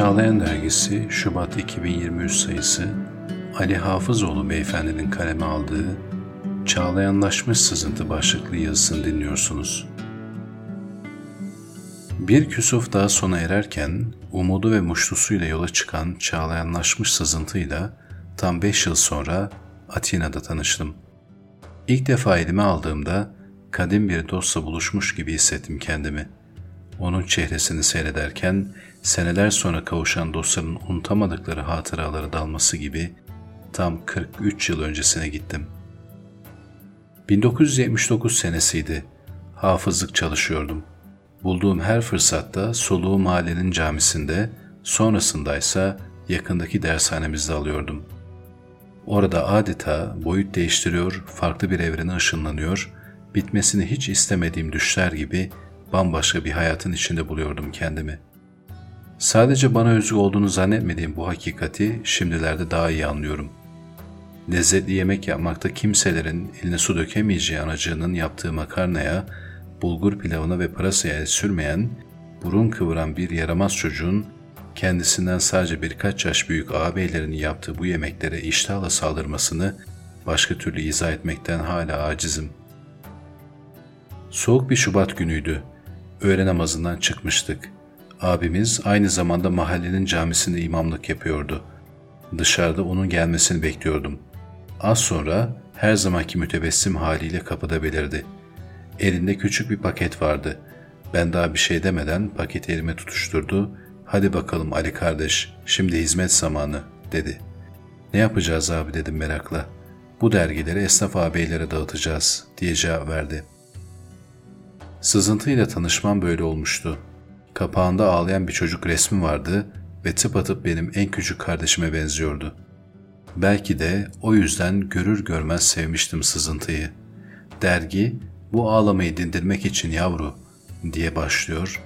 Çağlayan Dergisi Şubat 2023 sayısı Ali Hafızoğlu beyefendinin kaleme aldığı Çağlayanlaşmış Sızıntı başlıklı yazısını dinliyorsunuz. Bir küsuf daha sona ererken umudu ve muştusuyla yola çıkan çağlayanlaşmış sızıntıyla tam beş yıl sonra Atina'da tanıştım. İlk defa elime aldığımda kadim bir dostla buluşmuş gibi hissettim kendimi. Onun çehresini seyrederken seneler sonra kavuşan dostların unutamadıkları hatıraları dalması gibi tam 43 yıl öncesine gittim. 1979 senesiydi. Hafızlık çalışıyordum. Bulduğum her fırsatta soluğu mahallenin camisinde, sonrasındaysa yakındaki dershanemizde alıyordum. Orada adeta boyut değiştiriyor, farklı bir evrene ışınlanıyor, bitmesini hiç istemediğim düşler gibi bambaşka bir hayatın içinde buluyordum kendimi. Sadece bana özgü olduğunu zannetmediğim bu hakikati şimdilerde daha iyi anlıyorum. Lezzetli yemek yapmakta kimselerin eline su dökemeyeceği anacığının yaptığı makarnaya bulgur pilavına ve pırasaya el sürmeyen, burun kıvıran bir yaramaz çocuğun kendisinden sadece birkaç yaş büyük ağabeylerinin yaptığı bu yemeklere iştahla saldırmasını başka türlü izah etmekten hala acizim. Soğuk bir Şubat günüydü. Öğle namazından çıkmıştık. Abimiz aynı zamanda mahallenin camisinde imamlık yapıyordu. Dışarıda onun gelmesini bekliyordum. Az sonra her zamanki mütebessim haliyle kapıda belirdi.'' Elinde küçük bir paket vardı. Ben daha bir şey demeden paketi elime tutuşturdu. Hadi bakalım Ali kardeş, şimdi hizmet zamanı, dedi. Ne yapacağız abi dedim merakla. Bu dergileri esnaf ağabeylere dağıtacağız, diye cevap verdi. Sızıntıyla tanışmam böyle olmuştu. Kapağında ağlayan bir çocuk resmi vardı ve tıpatıp benim en küçük kardeşime benziyordu. Belki de o yüzden görür görmez sevmiştim sızıntıyı. Dergi bu ağlamayı dindirmek için yavru diye başlıyor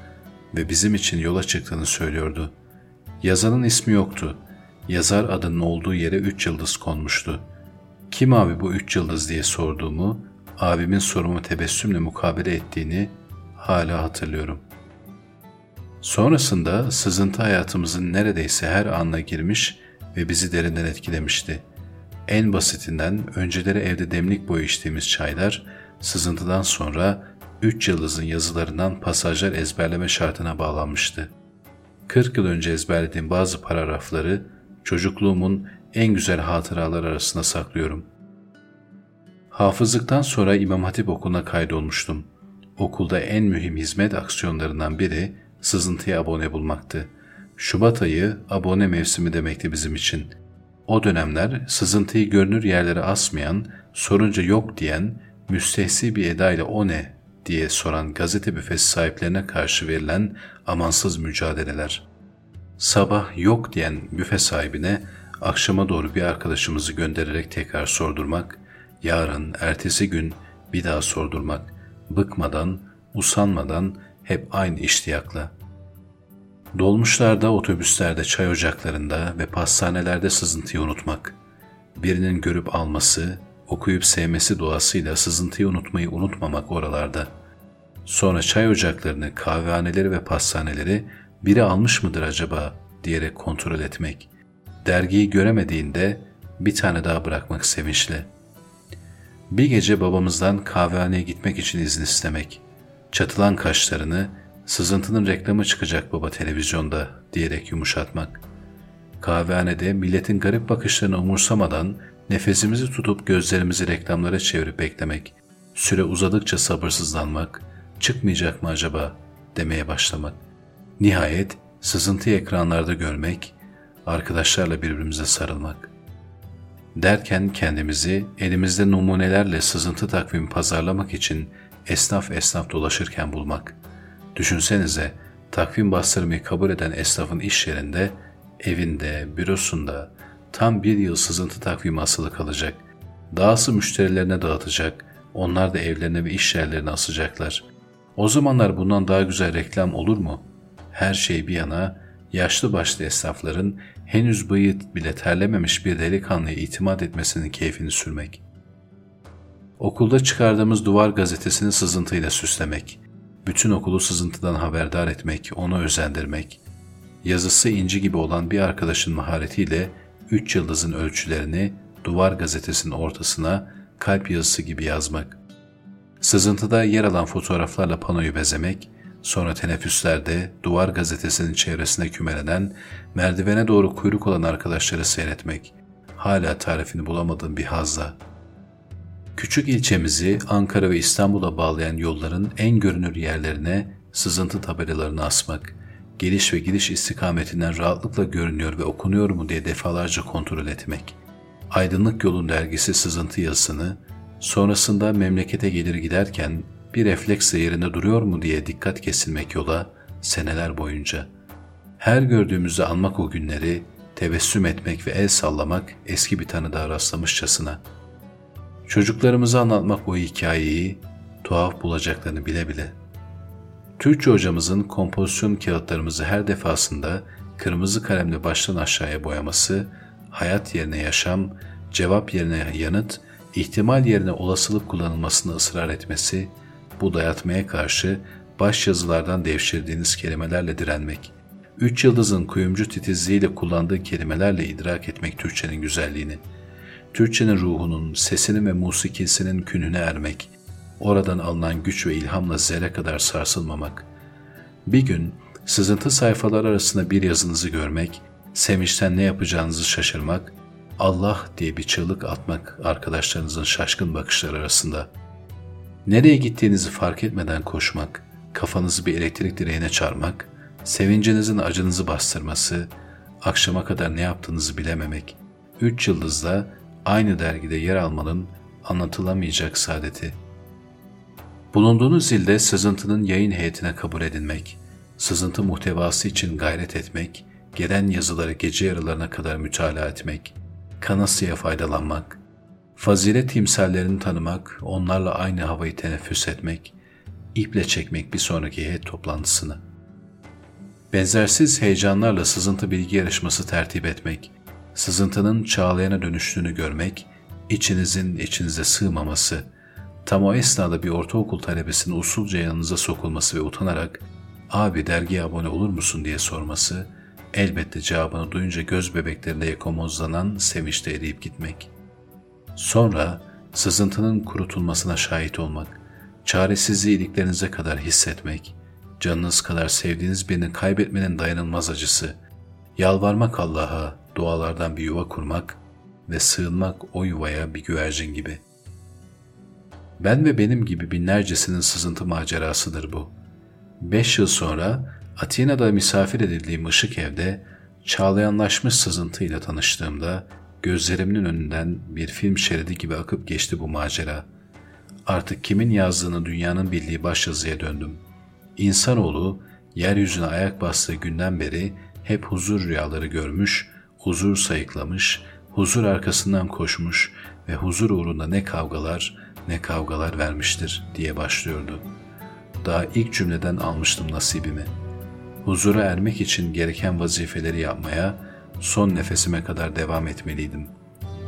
ve bizim için yola çıktığını söylüyordu. Yazanın ismi yoktu. Yazar adının olduğu yere üç yıldız konmuştu. Kim abi bu üç yıldız diye sorduğumu, abimin sorumu tebessümle mukabele ettiğini hala hatırlıyorum. Sonrasında sızıntı hayatımızın neredeyse her anına girmiş ve bizi derinden etkilemişti. En basitinden önceleri evde demlik boyu içtiğimiz çaylar, sızıntıdan sonra üç yıldızın yazılarından pasajlar ezberleme şartına bağlanmıştı. 40 yıl önce ezberlediğim bazı paragrafları çocukluğumun en güzel hatıralar arasında saklıyorum. Hafızlıktan sonra İmam Hatip Okulu'na kaydolmuştum. Okulda en mühim hizmet aksiyonlarından biri sızıntıya abone bulmaktı. Şubat ayı abone mevsimi demekti bizim için. O dönemler sızıntıyı görünür yerlere asmayan, sorunca yok diyen müstehsi bir edayla o ne diye soran gazete büfesi sahiplerine karşı verilen amansız mücadeleler. Sabah yok diyen büfe sahibine akşama doğru bir arkadaşımızı göndererek tekrar sordurmak, yarın, ertesi gün bir daha sordurmak, bıkmadan, usanmadan hep aynı iştiyakla. Dolmuşlarda, otobüslerde, çay ocaklarında ve pastanelerde sızıntıyı unutmak, birinin görüp alması, okuyup sevmesi doğasıyla sızıntıyı unutmayı unutmamak oralarda. Sonra çay ocaklarını, kahvehaneleri ve pastaneleri biri almış mıdır acaba diyerek kontrol etmek. Dergiyi göremediğinde bir tane daha bırakmak sevinçle. Bir gece babamızdan kahvehaneye gitmek için izin istemek. Çatılan kaşlarını, sızıntının reklamı çıkacak baba televizyonda diyerek yumuşatmak. Kahvehanede milletin garip bakışlarını umursamadan Nefesimizi tutup gözlerimizi reklamlara çevirip beklemek, süre uzadıkça sabırsızlanmak, çıkmayacak mı acaba demeye başlamak. Nihayet sızıntıyı ekranlarda görmek, arkadaşlarla birbirimize sarılmak. Derken kendimizi elimizde numunelerle sızıntı takvimi pazarlamak için esnaf esnaf dolaşırken bulmak. Düşünsenize takvim bastırmayı kabul eden esnafın iş yerinde, evinde, bürosunda, tam bir yıl sızıntı takvimi asılı kalacak. Dağısı müşterilerine dağıtacak, onlar da evlerine ve iş yerlerine asacaklar. O zamanlar bundan daha güzel reklam olur mu? Her şey bir yana, yaşlı başlı esnafların henüz bıyığı bile terlememiş bir delikanlıya itimat etmesinin keyfini sürmek. Okulda çıkardığımız duvar gazetesini sızıntıyla süslemek, bütün okulu sızıntıdan haberdar etmek, onu özendirmek, yazısı inci gibi olan bir arkadaşın maharetiyle üç yıldızın ölçülerini duvar gazetesinin ortasına kalp yazısı gibi yazmak. Sızıntıda yer alan fotoğraflarla panoyu bezemek, sonra teneffüslerde duvar gazetesinin çevresine kümelenen, merdivene doğru kuyruk olan arkadaşları seyretmek. Hala tarifini bulamadığım bir hazla. Küçük ilçemizi Ankara ve İstanbul'a bağlayan yolların en görünür yerlerine sızıntı tabelalarını asmak, geliş ve gidiş istikametinden rahatlıkla görünüyor ve okunuyor mu diye defalarca kontrol etmek. Aydınlık Yolun dergisi sızıntı yazısını, sonrasında memlekete gelir giderken bir refleksle yerinde duruyor mu diye dikkat kesilmek yola seneler boyunca. Her gördüğümüzde anmak o günleri, tebessüm etmek ve el sallamak eski bir tanıdığa rastlamışçasına. Çocuklarımıza anlatmak bu hikayeyi tuhaf bulacaklarını bile bile. Türkçe hocamızın kompozisyon kağıtlarımızı her defasında kırmızı kalemle baştan aşağıya boyaması, hayat yerine yaşam, cevap yerine yanıt, ihtimal yerine olasılık kullanılmasını ısrar etmesi, bu dayatmaya karşı baş yazılardan devşirdiğiniz kelimelerle direnmek, üç yıldızın kuyumcu titizliğiyle kullandığı kelimelerle idrak etmek Türkçenin güzelliğini, Türkçenin ruhunun, sesinin ve musikisinin kününe ermek, oradan alınan güç ve ilhamla zerre kadar sarsılmamak. Bir gün sızıntı sayfalar arasında bir yazınızı görmek, sevinçten ne yapacağınızı şaşırmak, Allah diye bir çığlık atmak arkadaşlarınızın şaşkın bakışları arasında. Nereye gittiğinizi fark etmeden koşmak, kafanızı bir elektrik direğine çarmak, sevincinizin acınızı bastırması, akşama kadar ne yaptığınızı bilememek, üç yıldızla aynı dergide yer almanın anlatılamayacak saadeti. Bulunduğunuz ilde sızıntının yayın heyetine kabul edilmek, sızıntı muhtevası için gayret etmek, gelen yazıları gece yarılarına kadar mütalaa etmek, kanasıya faydalanmak, fazilet timsallerini tanımak, onlarla aynı havayı teneffüs etmek, iple çekmek bir sonraki heyet toplantısını. Benzersiz heyecanlarla sızıntı bilgi yarışması tertip etmek, sızıntının çağlayana dönüştüğünü görmek, içinizin içinize sığmaması, tam o esnada bir ortaokul talebesinin usulca yanınıza sokulması ve utanarak ''Abi dergiye abone olur musun?'' diye sorması, elbette cevabını duyunca göz bebeklerinde yakomozlanan sevinçte eriyip gitmek. Sonra sızıntının kurutulmasına şahit olmak, çaresizliği iliklerinize kadar hissetmek, canınız kadar sevdiğiniz birini kaybetmenin dayanılmaz acısı, yalvarmak Allah'a, dualardan bir yuva kurmak ve sığınmak o yuvaya bir güvercin gibi. Ben ve benim gibi binlercesinin sızıntı macerasıdır bu. Beş yıl sonra Atina'da misafir edildiğim ışık evde çağlayanlaşmış sızıntıyla tanıştığımda gözlerimin önünden bir film şeridi gibi akıp geçti bu macera. Artık kimin yazdığını dünyanın bildiği başyazıya döndüm. İnsanoğlu yeryüzüne ayak bastığı günden beri hep huzur rüyaları görmüş, huzur sayıklamış, huzur arkasından koşmuş ve huzur uğrunda ne kavgalar ne kavgalar vermiştir diye başlıyordu. Daha ilk cümleden almıştım nasibimi. Huzura ermek için gereken vazifeleri yapmaya son nefesime kadar devam etmeliydim.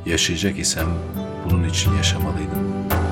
Yaşayacak isem bunun için yaşamalıydım.''